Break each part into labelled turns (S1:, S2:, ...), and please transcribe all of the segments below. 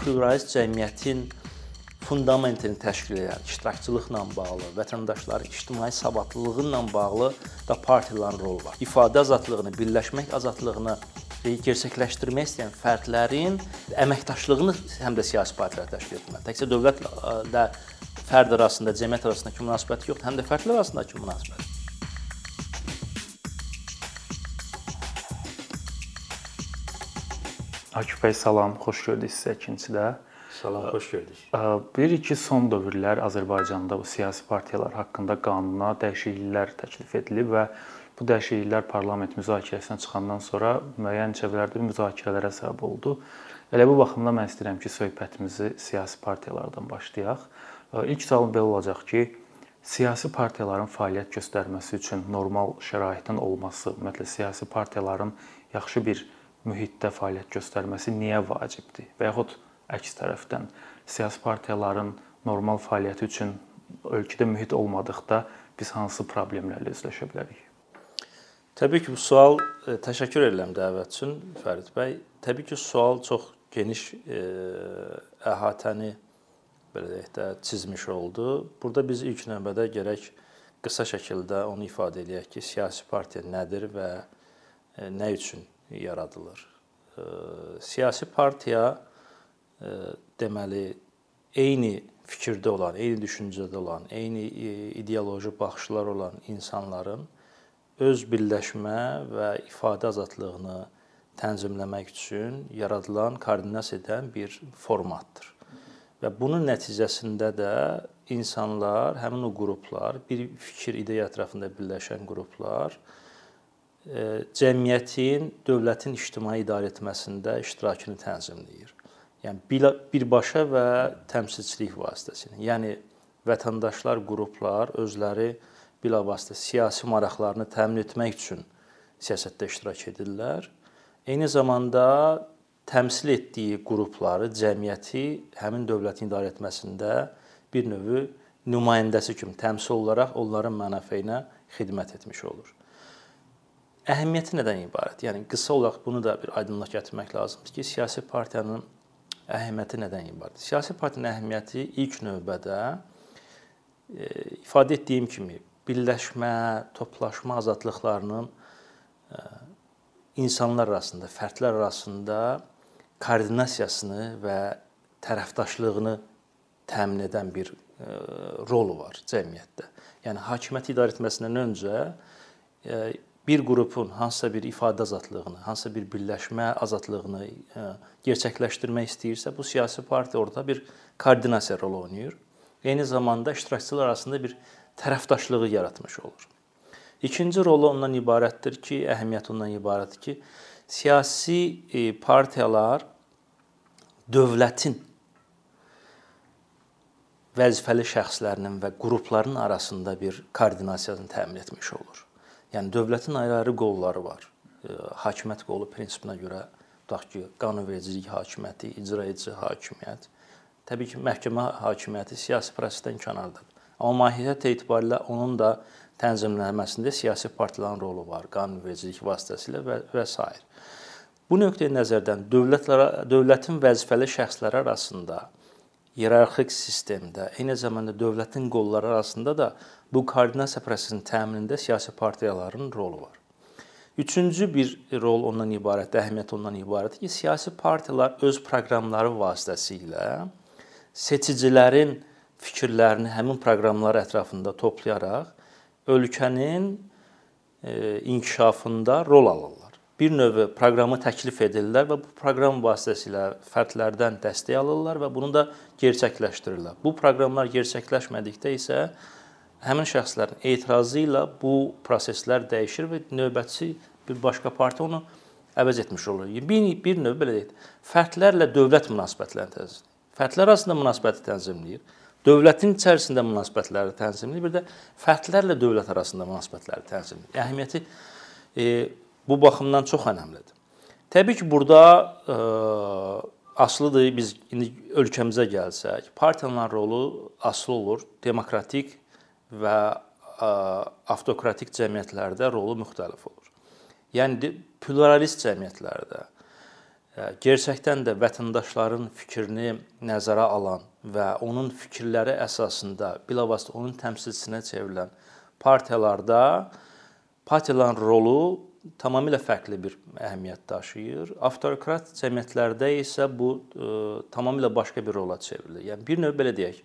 S1: pluralist cəmiyyətin fundamentini təşkil edən iştirakçılıqla bağlı, vətəndaşların ictimai savadlılığı ilə bağlı da partiyaların rolu var. İfadə azadlığını, birləşmək azadlığını gerçəkləşdirmək istəyən fərdlərin əməkdaşlığını həm də siyasi partiyaya təşkil etməli. Təkcə dövlətlə fərd arasında, cəmiyyət arasındakı münasibət yox, həm də fərdlər arasındakı münasibət.
S2: Akif bəy salam, xoş gördük sizə ikincidə.
S1: Salam, xoş gördük.
S2: Bilirik ki, son dövrlər Azərbaycanda bu siyasi partiyalar haqqında qanuna dəyişikliklər təklif edilib və Bu dəyişikliklər parlament müzakirəsinə çıxandan sonra müəyyən çevrələrdə müzakirələrə səbəb oldu. Elə bu baxımdan mən istəyirəm ki, söhbətimizi siyasi partiyalardan başlayaq. İlk sualım belə olacaq ki, siyasi partiyaların fəaliyyət göstərməsi üçün normal şəraitin olması, ümumiyyətlə siyasi partiyaların yaxşı bir mühitdə fəaliyyət göstərməsi niyə vacibdir? Və yaxud əks tərəfdən siyasi partiyaların normal fəaliyyəti üçün ölkədə mühit olmadıqda biz hansı problemlərlə üzləşə bilərik?
S1: Təbii ki, bu sual e, təşəkkür edirəm dəvət üçün Fərid bəy. Təbii ki, sual çox geniş e, əhatəni belə deyək də çizmiş oldu. Burada biz ilk növbədə gərək qısa şəkildə onu ifadə eləyək ki, siyasi partiya nədir və e, nə üçün yaradılır? Siyasi partiya deməli eyni fikirdə olan, eyni düşüncədə olan, eyni e, ideoloji baxışlar olan insanların öz birləşmə və ifadə azadlığını tənzimləmək üçün yaradılan, koordinasiya edən bir formatdır. Və bunun nəticəsində də insanlar, həmin o qruplar, bir fikir, ideya ətrafında birləşən qruplar cəmiyyətin, dövlətin ictimai idarə etməsində iştirakını tənzimləyir. Yəni birbaşa və təmsilçilik vasitəsilə. Yəni vətəndaşlar, qruplar özləri bilavasitə siyasi maraqlarını təmin etmək üçün siyasətdə iştirak edirlər. Eyni zamanda təmsil etdiyi qrupları, cəmiyyəti həmin dövlətin idarə etməsində bir növ nümayəndəsi kimi təmsil olaraq onların mənafeyinə xidmət etmiş olur. Əhəmiyyəti nədən ibarət? Yəni qısa olaraq bunu da bir aydınlıq gətirmək lazımdır ki, siyasi partiyanın əhəmiyyəti nədən ibarət? Siyasi partiyanın əhəmiyyəti ilk növbədə e, ifadə etdiyim kimi birləşmə, toplaşma azadlıqlarının e, insanlar arasında, fərdlər arasında koordinasiyasını və tərəfdaşlığını təmin edən bir e, rolu var cəmiyyətdə. Yəni hakimiyyət idarə etməsindən öncə bir qrupun hansısa bir ifadə azadlığını, hansısa bir birləşmə azadlığını gerçəkləşdirmək istəyirsə, bu siyasi partiya orada bir koordinasiya rolu oynayır. Eyni zamanda iştirakçılar arasında bir tərəfdaşlığı yaratmış olur. İkinci rolu ondan ibarətdir ki, əhəmiyyəti ondan ibarətdir ki, siyasi e, partiyalar dövlətin vəzifəli şəxslərinin və qrupların arasında bir koordinasiyasını təmin etmiş olur. Yəni dövlətin ayrı-ayrı qolları var. E, hakimiyyət qolu prinsipinə görə tutaq ki, qanunvericilik hakimiyyəti, icra edici hakimiyyət, təbii ki, məhkəmə hakimiyyəti siyasi prosesdən kənardadır. Amma mahiyyət etibarilə onun da tənzimlənməsində siyasi partiyaların rolu var, qanunvericilik vasitəsilə və və s. Bu nöqteyi nəzərdən dövlətlərə dövlətin vəzifəli şəxsləri arasında iyerarxik sistemdə, eyni zamanda dövlətin qolları arasında da bu koordinasiya prosesinin təminində siyasi partiyaların rolu var. Üçüncü bir rol ondan ibarət, əhəmiyyət ondan ibarətdir ki, siyasi partiyalar öz proqramları vasitəsilə seçicilərin fikirlərini həmin proqramlar ətrafında toplayaraq ölkənin e, inkişafında rol alırlar. Bir növ proqramı təklif edirlər və bu proqram vasitəsilə fərdlərdən dəstək alırlar və bunu da gerçəkləşdirirlər. Bu proqramlar gerçəkləşmədikdə isə həmin şəxslərin etirazı ilə bu proseslər dəyişir və növbətçi bir başqa partiya onu əvəz etmiş olur. Bir, bir növ belə deyək, fərdlərlə dövlət münasibətlərini tənzimləyir. Fərdlər arasında münasibəti tənzimləyir Dövlətin içərisində münasibətləri tənzimləyir, bir də fərdlərlə dövlət arasında münasibətləri tənzimləyir. Əhəmiyyəti e, bu baxımdan çox əhəmilidir. Təbii ki, burada e, asılıdır biz indi ölkəmizə gəlsək, partiyaların rolu asılı olur demokratik və avtokratik cəmiyyətlərdə rolu müxtəlif olur. Yəni pluralist cəmiyyətlərdə gerçəkdən də vətəndaşların fikrini nəzərə alan və onun fikirləri əsasında bilavasitə onun təmsilçisinə çevrilən partiyalarda partiyaların rolu tamamilə fərqli bir əhəmiyyət daşıyır. Avtokrat cəmiyyətlərdə isə bu ə, tamamilə başqa bir rola çevrilir. Yəni bir növ belə deyək,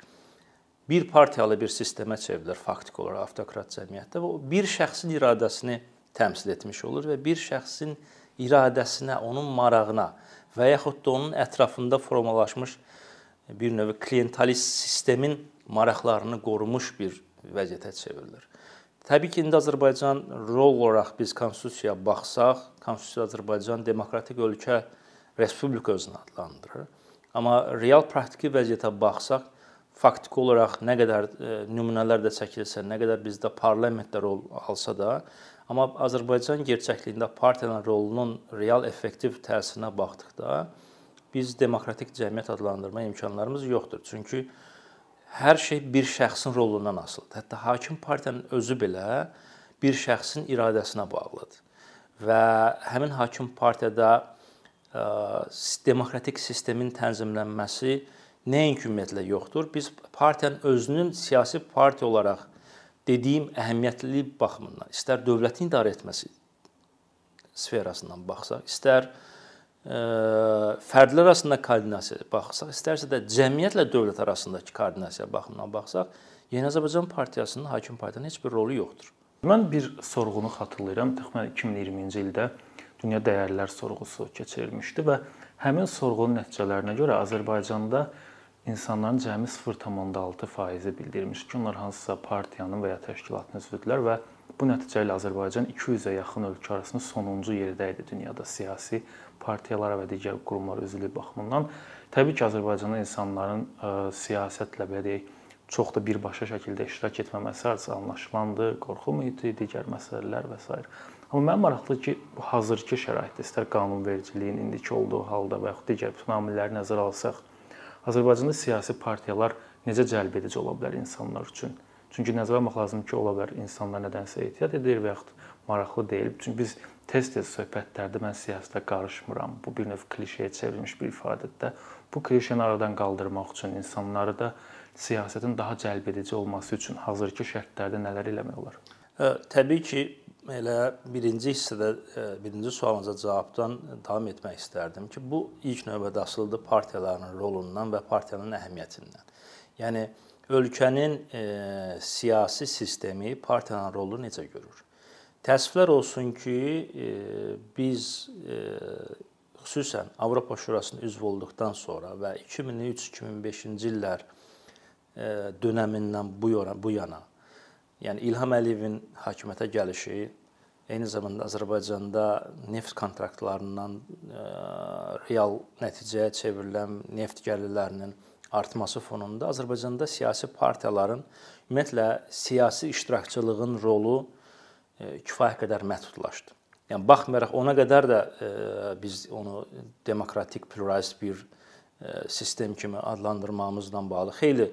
S1: bir partiyalı bir sistemə çevrilir faktiki olaraq avtokrat cəmiyyətdə və o bir şəxsin iradəsini təmsil etmiş olur və bir şəxsin iradəsinə, onun marağına və yaxud da onun ətrafında formalaşmış bir növ klientalist sistemin maraqlarını qorumuş bir vəziyyətə çevrilir. Təbii ki, indi Azərbaycan rol olaraq biz konstitusiyaya baxsaq, Konstitusiya Azərbaycan demokratik ölkə respublika özünü adlandırır. Amma real praktiki vəziyyətə baxsaq, faktiki olaraq nə qədər e, nümunələr də çəkilsə, nə qədər bizdə parlamentdə rol alsa da, amma Azərbaycan gerçəkliyində partiyanın rolunun real effektiv təsirinə baxdıqda biz demokratik cəmiyyət adlandırma imkanlarımız yoxdur. Çünki hər şey bir şəxsin rolundan asılıdır. Hətta hakim partiyanın özü belə bir şəxsin iradəsinə bağlıdır. Və həmin hakim partiyada ə, demokratik sistemin tənzimlənməsi nəinki ümumiyyətlə yoxdur. Biz partiyanın özünün siyasi partiya olaraq dediyim əhəmiyyətli baxımından, istər dövlətin idarə etməsi sferasından baxsaq, istər fərdlər arasında koordinasiyaya baxsaq, istərsə də cəmiyyətlə dövlət arasındakı koordinasiya baxımından baxsaq, Yeni Azərbaycan Partiyasının hakim partiyanın heç bir rolu yoxdur.
S2: Mən bir sorğunu xatırlayıram. Təxminən 2020-ci ildə dünya dəyərlər sorğusu keçirilmişdi və həmin sorğunun nəticələrinə görə Azərbaycanda insanların cəmi 0.6% bildirmiş ki, onlar hansısa partiyanın və ya təşkilatın üzvüdülər və bu nəticə ilə Azərbaycan 200-ə yaxın ölkə arasında sonuncu yerdə idi dünyada siyasi partiyalara və digər qurumlar üzvlüyü baxımından. Təbii ki, Azərbaycanda insanların ə, siyasətlə belə deyək, çox da birbaşa şəkildə iştirak etməməsi hadisi anlaşılandır, qorxu mühiti, digər məsələlər və s. Amma mənim maraqlı ki, hazırki şəraitdə istər qanunvericiliyin indiki olduğu halda və yaxud digər bütün amilləri nəzərə alsaq, Azərbaycanda siyasi partiyalar necə cəlb edici ola bilər insanlar üçün? Çünki nəzərə almaq lazımdır ki, ola bilər insanlar nədənsə ehtiyat edir və yaxud maraqlı deyil. Çünki biz tez-tez söhbətlərdə mən siyasətə qarışmıram. Bu bir növ klişeyə çevrilmiş bir ifadədir. Bu klişeni aradan qaldırmaq üçün insanları da siyasətin daha cəlbedici olması üçün hazırki şərtlərdə nələr eləmək olar?
S1: Təbii ki, elə birinci hissədə birinci sualınıza cavabdan davam etmək istərdim ki, bu ilk növbədə asılıdır partiyaların rolundan və partiyanın əhəmiyyətindən. Yəni ölkənin e, siyasi sistemi partiyanın rolunu necə görür? Təəssüflər olsun ki, e, biz e, xüsusən Avropa Şurasının üzv olduqdan sonra və 2003-2005-ci illər e, dönəmindən bu yana, bu yana Yəni İlham Əliyevin hakimiyyətə gəlişi eyni zamanda Azərbaycanda neft kontraktlarından e, real nəticəyə çevrilən neft gəlirlərinin artması fonunda Azərbaycanda siyasi partiyaların ümumiyyətlə siyasi iştirakçılığın rolu e, kifayət qədər məhdudlaşdı. Yəni baxmayaraq ona qədər də e, biz onu demokratik pluralist bir sistem kimi adlandırmamızla bağlı xeyli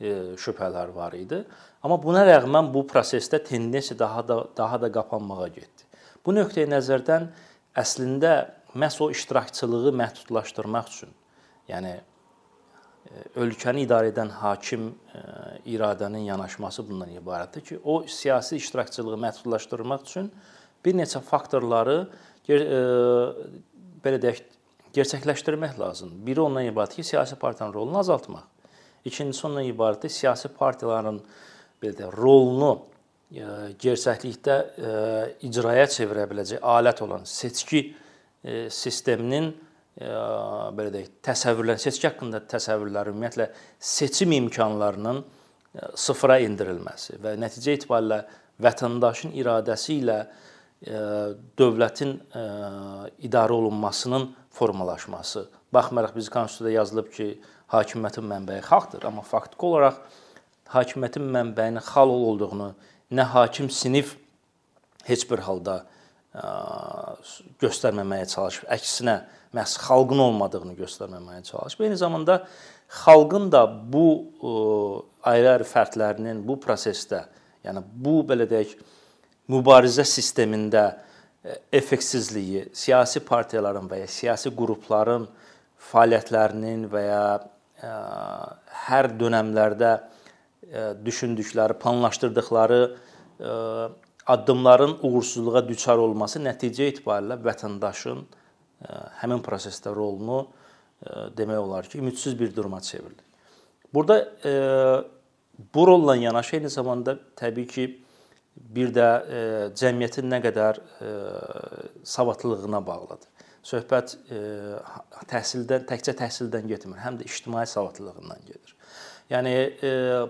S1: şübhələr var idi. Amma buna rəğmən bu prosesdə tendensiya daha da daha da qapanmağa getdi. Bu nöqteyi nəzərdən əslində məhz o iştirakçılığı məhdudlaşdırmaq üçün, yəni e, ölkəni idarə edən hakim e, iradənin yanaşması bundan ibarətdir ki, o siyasi iştirakçılığı məhdudlaşdırmaq üçün bir neçə faktorları e, belə deyək, gerçəkləşdirmək lazımdır. Biri ondan ibarətdir ki, siyasi partiyanın rolunu azaltmaq. İkincisi ondan ibarətdir siyasi partiyaların belə də rolunu e, gerçəklikdə e, icraya çevirə biləcək alət olan seçki e, sisteminin belə deyək, təsəvvürlər, seçki haqqında təsəvvürlər ümumiyyətlə seçim imkanlarının sıfıra endirilməsi və nəticə itibarilə vətəndaşın iradəsi ilə dövlətin idarə olunmasının formalaşması. Baxmayaraq biz konstitusiyada yazılıb ki, hakimiyyətin mənbəyi xalqdır, amma faktiki olaraq hakimiyyətin mənbəyinin xalq olduğunu nə hakim sinif heç bir halda göstərməməyə çalışıb. Əksinə, məhz xalqın olmadığını göstərməməyə çalışıb. Eyni zamanda xalqın da bu ayrı-ayrı fərdlərinin bu prosesdə, yəni bu belə deyək, mübarizə sistemində effektsizliyi, siyasi partiyaların və ya siyasi qrupların fəaliyyətlərinin və ya hər dövrlərdə düşündükləri, planlaşdırdıqları addımların uğursuzluğa düçar olması nəticə etibarilə vətəndaşın həmin prosesdə rolunu demək olar ki, ümidsiz bir duruma çevrilir. Burada bu rolla yanaşı eyni zamanda təbii ki, bir də cəmiyyətin nə qədər savadlılığına bağlıdır. Söhbət təhsildən, təkcə təhsildən getmir, həm də ictimai savadlılığından gedir. Yəni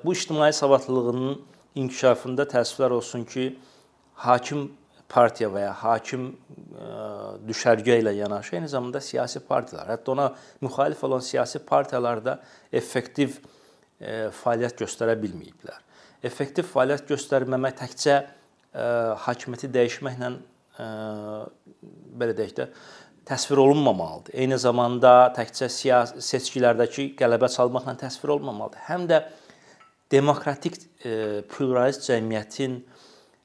S1: bu ictimai savadlılığının inkişafında təəssüflər olsun ki, hakim partiya və ya hakim düşərgə ilə yanaşı eyni zamanda siyasi partiyalar, hətta ona müxalif olan siyasi partiyalar da effektiv fəaliyyət göstərə bilməyiblər. Effektiv fəaliyyət göstərməmək təkcə hakimiyyəti dəyişməklə belə deyək də təsvir olunmamalıdır. Eyni zamanda təkcə siyasi seçkilərdəki qələbə çalmaqla təsvir olunmamalıdır. Həm də demokratik pluralist cəmiyyətin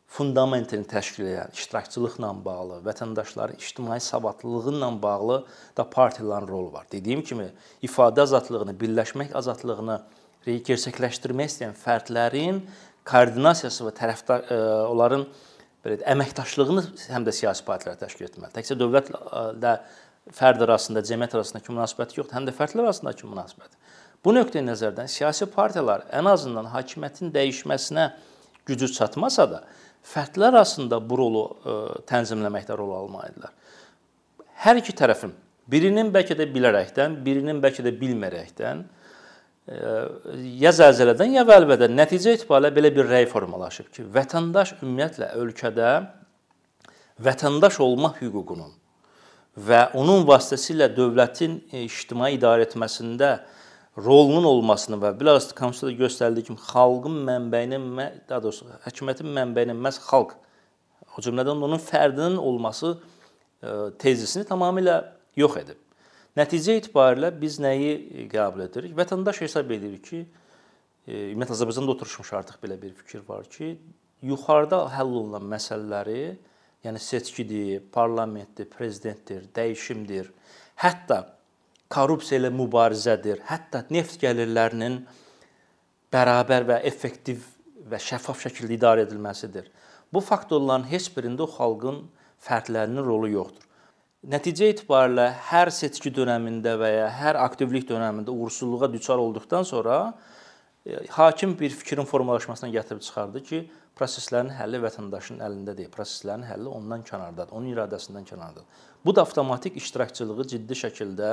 S1: fundamentini təşkil edən iştirakçılıqla bağlı, vətəndaşların ictimai savadlılığı ilə bağlı da partiyaların rolu var. Dediyim kimi, ifadə azadlığını, birləşmək azadlığını gerçəkləşdirmək istəyən fərdlərin koordinasiyası və tərəfdar onların belə əməkdaşlığını həm də siyasi partiyalar təşkil etməli. Təkcə dövlətlə fərd arasında, cəmiyyət arasındakı münasibət yoxdur, həm də fərdlər arasındakı münasibət. Bu nöqteyi nəzərdən siyasi partiyalar ən azından hakimiyyətin dəyişməsinə gücü çatmasa da, fərdlər arasında bu rolu tənzimləməkdə rol almalıdırlar. Hər iki tərəfin birinin bəlkə də bilərəkdən, birinin bəlkə də bilmərəkdən ya zəlzələdən ya vəlvədən nəticə etibarilə belə bir rəy formalaşıb ki, vətəndaş ümumiyyətlə ölkədə vətəndaş olma hüququnun və onun vasitəsilə dövlətin ictimai idarə etməsində rolunun olmasını və bilhəssa konstitusiyada göstərildiyi kimi xalqın mənbəyinin, daha doğrusu hökumətin mənbəyinin məhz xalq, o cümlədən onun fərdinin olması tezisini tamamilə yox edib. Nəticə etibarilə biz nəyi qəbul edirik? Vətəndaş hesab edir ki, ümumiyyətlə Azərbaycanda oturmuş artıq belə bir fikir var ki, yuxarıda həll olunan məsələləri, yəni seçkidir, parlamentdir, prezidentdir, dəyişimdir, hətta korrupsiya ilə mübarizədir, hətta neft gəlirlərinin bərabər və effektiv və şəffaf şəkildə idarə edilməsidir. Bu faktorların heç birində o xalqın fərdlərinin rolu yoxdur. Nəticə etibarilə hər seçki dövründə və ya hər aktivlik dövründə uğursuzluğa düçar olduqdan sonra e, hakim bir fikrin formalaşmasına gətirib çıxardı ki, proseslərin həlli vətəndaşın əlində deyil, proseslərin həlli ondan kənardadır, onun iradəsindən kənardadır. Bu da avtomatik iştirakçılığı ciddi şəkildə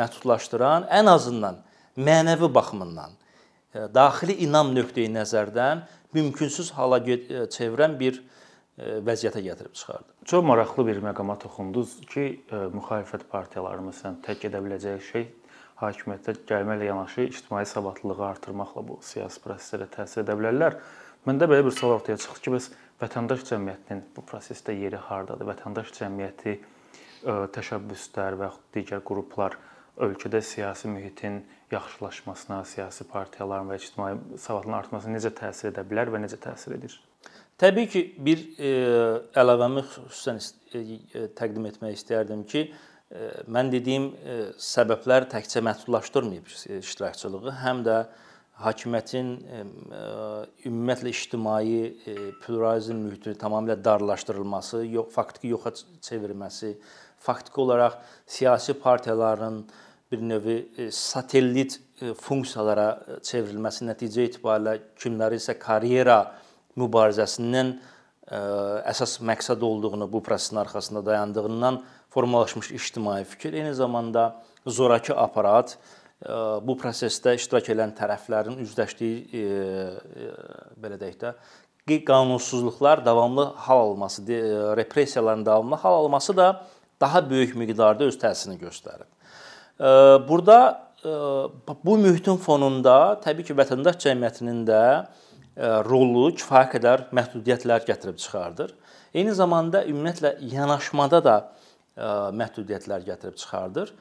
S1: məhdudlaşdıran, ən azından mənəvi baxımından e, daxili inam nöqteyi nəzərdən mümkünsüz hala çevirən bir vəziyyətə gətirib çıxardı.
S2: Çox maraqlı bir məqama toxundunuz ki, müxalifət partiyaları məsələn tək edə biləcəyi şey hakimiyyətə gəlməklə yanaşı ictimai savadlılığı artırmaqla bu siyasi proseslərə təsir edə bilərlər. Məndə belə bir sual ortaya çıxdı ki, bəs vətəndaş cəmiyyətinin bu prosesdə yeri hardadır? Vətəndaş cəmiyyəti təşəbbüslər və yaxud digər qruplar ölkədə siyasi mühitin yaxşılaşmasına, siyasi partiyaların və ictimai savadlılığın artmasına necə təsir edə bilər və necə təsir edir?
S1: Təbii ki, bir e, əlavəmi xüsusən e, e, təqdim etmək istərdim ki, e, mən dediyim e, səbəblər təkcə məhdudlaşdırmayıb iştirakçılığı, həm də hakimiyyətin e, ümumiyyətlə ictimai e, pluralizm mühitini tamamilə darlaşdırılması, yox faktiki yoxa çevrilməsi, faktiki olaraq siyasi partiyaların bir növ satellit funksiyalara çevrilməsi nəticə etibarilə kimləri isə karyera mübarizəsindən e, əsas məqsəd olduğunu, bu prosesin arxasında dayandığından formalaşmış ictimai fikir, eyni zamanda zorakı aparat e, bu prosesdə iştirak edən tərəflərin üzləşdiyi e, belə deyək də qanunsuzluqlar davamlı hal alması, repressiyaların davamlı hal alması da daha böyük miqdarda öz təsirini göstərib. Burada bu mühitin fonunda təbii ki, vətəndaş cəmiyyətinin də rolu kifayət qədər məhdudiyyətlər gətirib çıxardır. Eyni zamanda ümumiyyətlə yanaşmada da məhdudiyyətlər gətirib çıxardır.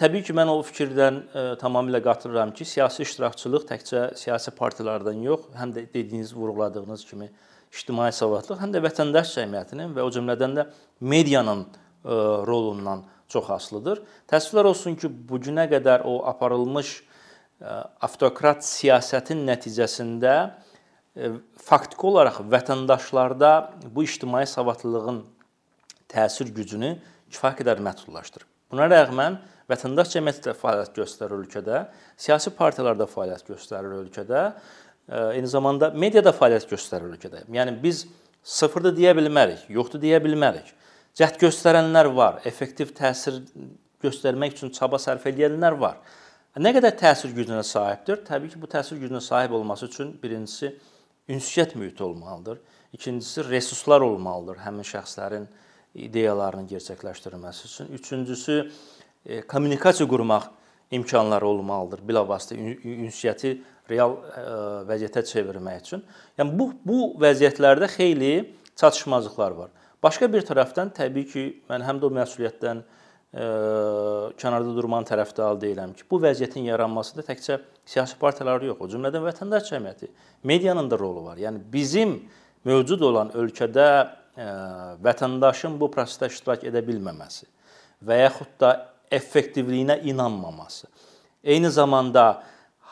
S1: Təbii ki, mən o fikirdən tamamilə qatılıram ki, siyasi iştirakçılıq təkcə siyasi partiyalardan yox, həm də dediyiniz, vurğuladığınız kimi ictimai savadlıq, həm də vətəndaş cəmiyyətinin və o cümlədən də medianın rolundan çox asılıdır. Təəssüflər olsun ki, bu günə qədər o aparılmış avtokrat siyasətin nəticəsində faktiki olaraq vətəndaşlarda bu ictimai savadlılığın təsir gücünü kifayət qədər məhdudlaşdırıb. Buna rəğmən vətəndaş cəmiyyəti də fəaliyyət göstərir ölkədə, siyasi partiyalar da fəaliyyət göstərir ölkədə, eyni zamanda media da fəaliyyət göstərir ölkədə. Yəni biz sıfırdır deyə bilmərik, yoxdur deyə bilmərik. Cəhd göstərənlər var, effektiv təsir göstərmək üçün çaba sərf edənlər var. Nə qədər təsir gücünə sahibdir? Təbii ki, bu təsir gücünə sahib olması üçün birincisi ünsiyyət mühiti olmalıdır. İkincisi resurslar olmalıdır həmin şəxslərin ideyalarının gerçəkləşdirilməsi üçün. Üçüncüsü e, kommunikasiya qurmaq imkanları olmalıdır. Bilavasitə ünsiyyəti real e, vəziyyətə çevirmək üçün. Yəni bu bu vəziyyətlərdə xeyli çatışmazlıqlar var. Başqa bir tərəfdən təbii ki, mən həm də o məsuliyyətdən ə, kənarda durmanın tərəfdarı deyiləm ki, bu vəziyyətin yaranmasında təkcə siyasi partiyalar yox, o cümlədən vətəndaş cəmiyyəti, medianın da rolu var. Yəni bizim mövcud olan ölkədə ə, vətəndaşın bu prosesdə iştirak edə bilməməsi və yaxud da effektivliyinə inanmaması. Eyni zamanda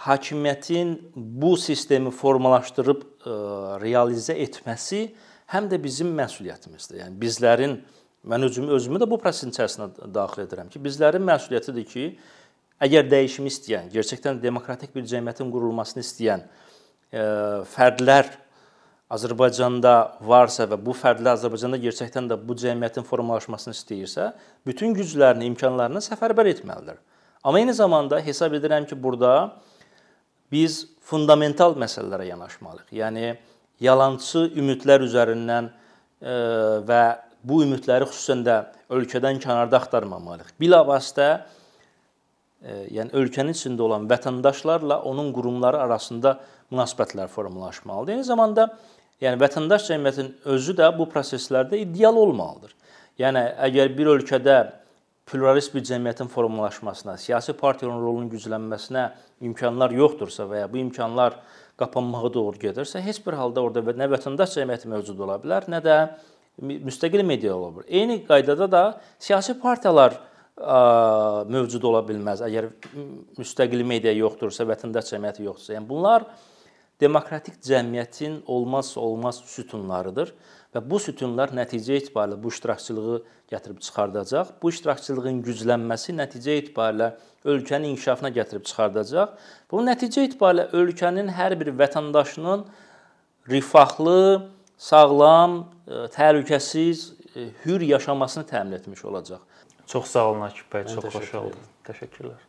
S1: hakimiyyətin bu sistemi formalaşdırıb ə, realizə etməsi həm də bizim məsuliyyətimizdir. Yəni bizlərin mən özümü özümü də bu prosesin içərisinə daxil edirəm ki, bizlərin məsuliyyətidir ki, əgər dəyişimi istəyən, gerçəkdən demokratik bir cəmiyyətin qurulmasını istəyən ə, fərdlər Azərbaycanda varsa və bu fərdlər Azərbaycanda gerçəkdən də bu cəmiyyətin formalaşmasını istəyirsə, bütün güclərini, imkanlarını səfərbər etməlidir. Amma eyni zamanda hesab edirəm ki, burada biz fundamental məsələlərə yanaşmalıyıq. Yəni yalançı ümidlər üzərindən e, və bu ümidləri xüsusən də ölkədən kənarda axtarmamalıyıq. Bilavasitə e, yəni ölkənin içində olan vətəndaşlarla onun qurumları arasında münasibətlər formalaşmalıdır. Eyni zamanda Yəni vətəndaş cəmiyyətin özü də bu proseslərdə ideal olmalıdır. Yəni əgər bir ölkədə pluralist bir cəmiyyətin formalaşmasına, siyasi partiyanın rolunun güclənməsinə imkanlar yoxdursa və ya bu imkanlar qapanmağa doğru gedirsə, heç bir halda orada nə vətəndaş cəmiyyəti mövcud ola bilər, nə də müstəqil media ola bilər. Eyni qaydada da siyasi partiyalar ə, mövcud ola bilməz. Əgər müstəqil media yoxdursa, vətəndaş cəmiyyəti yoxdursa, yəni bunlar demokratik cəmiyyətin olmazsa olmaz sütunlarıdır və bu sütunlar nəticə etibarilə bu iştirakçılığı gətirib çıxardacaq. Bu iştirakçılığın güclənməsi nəticə etibarilə ölkənin inkişafına gətirib çıxardacaq. Bu nəticə etibarilə ölkənin hər bir vətəndaşının rifahlı, sağlam, e, təhlükəsiz, e, hür yaşamasını təmin etmiş olacaq.
S2: Çox sağ olun Akif bəy, çox xoş oldu. Təşəkkürlər.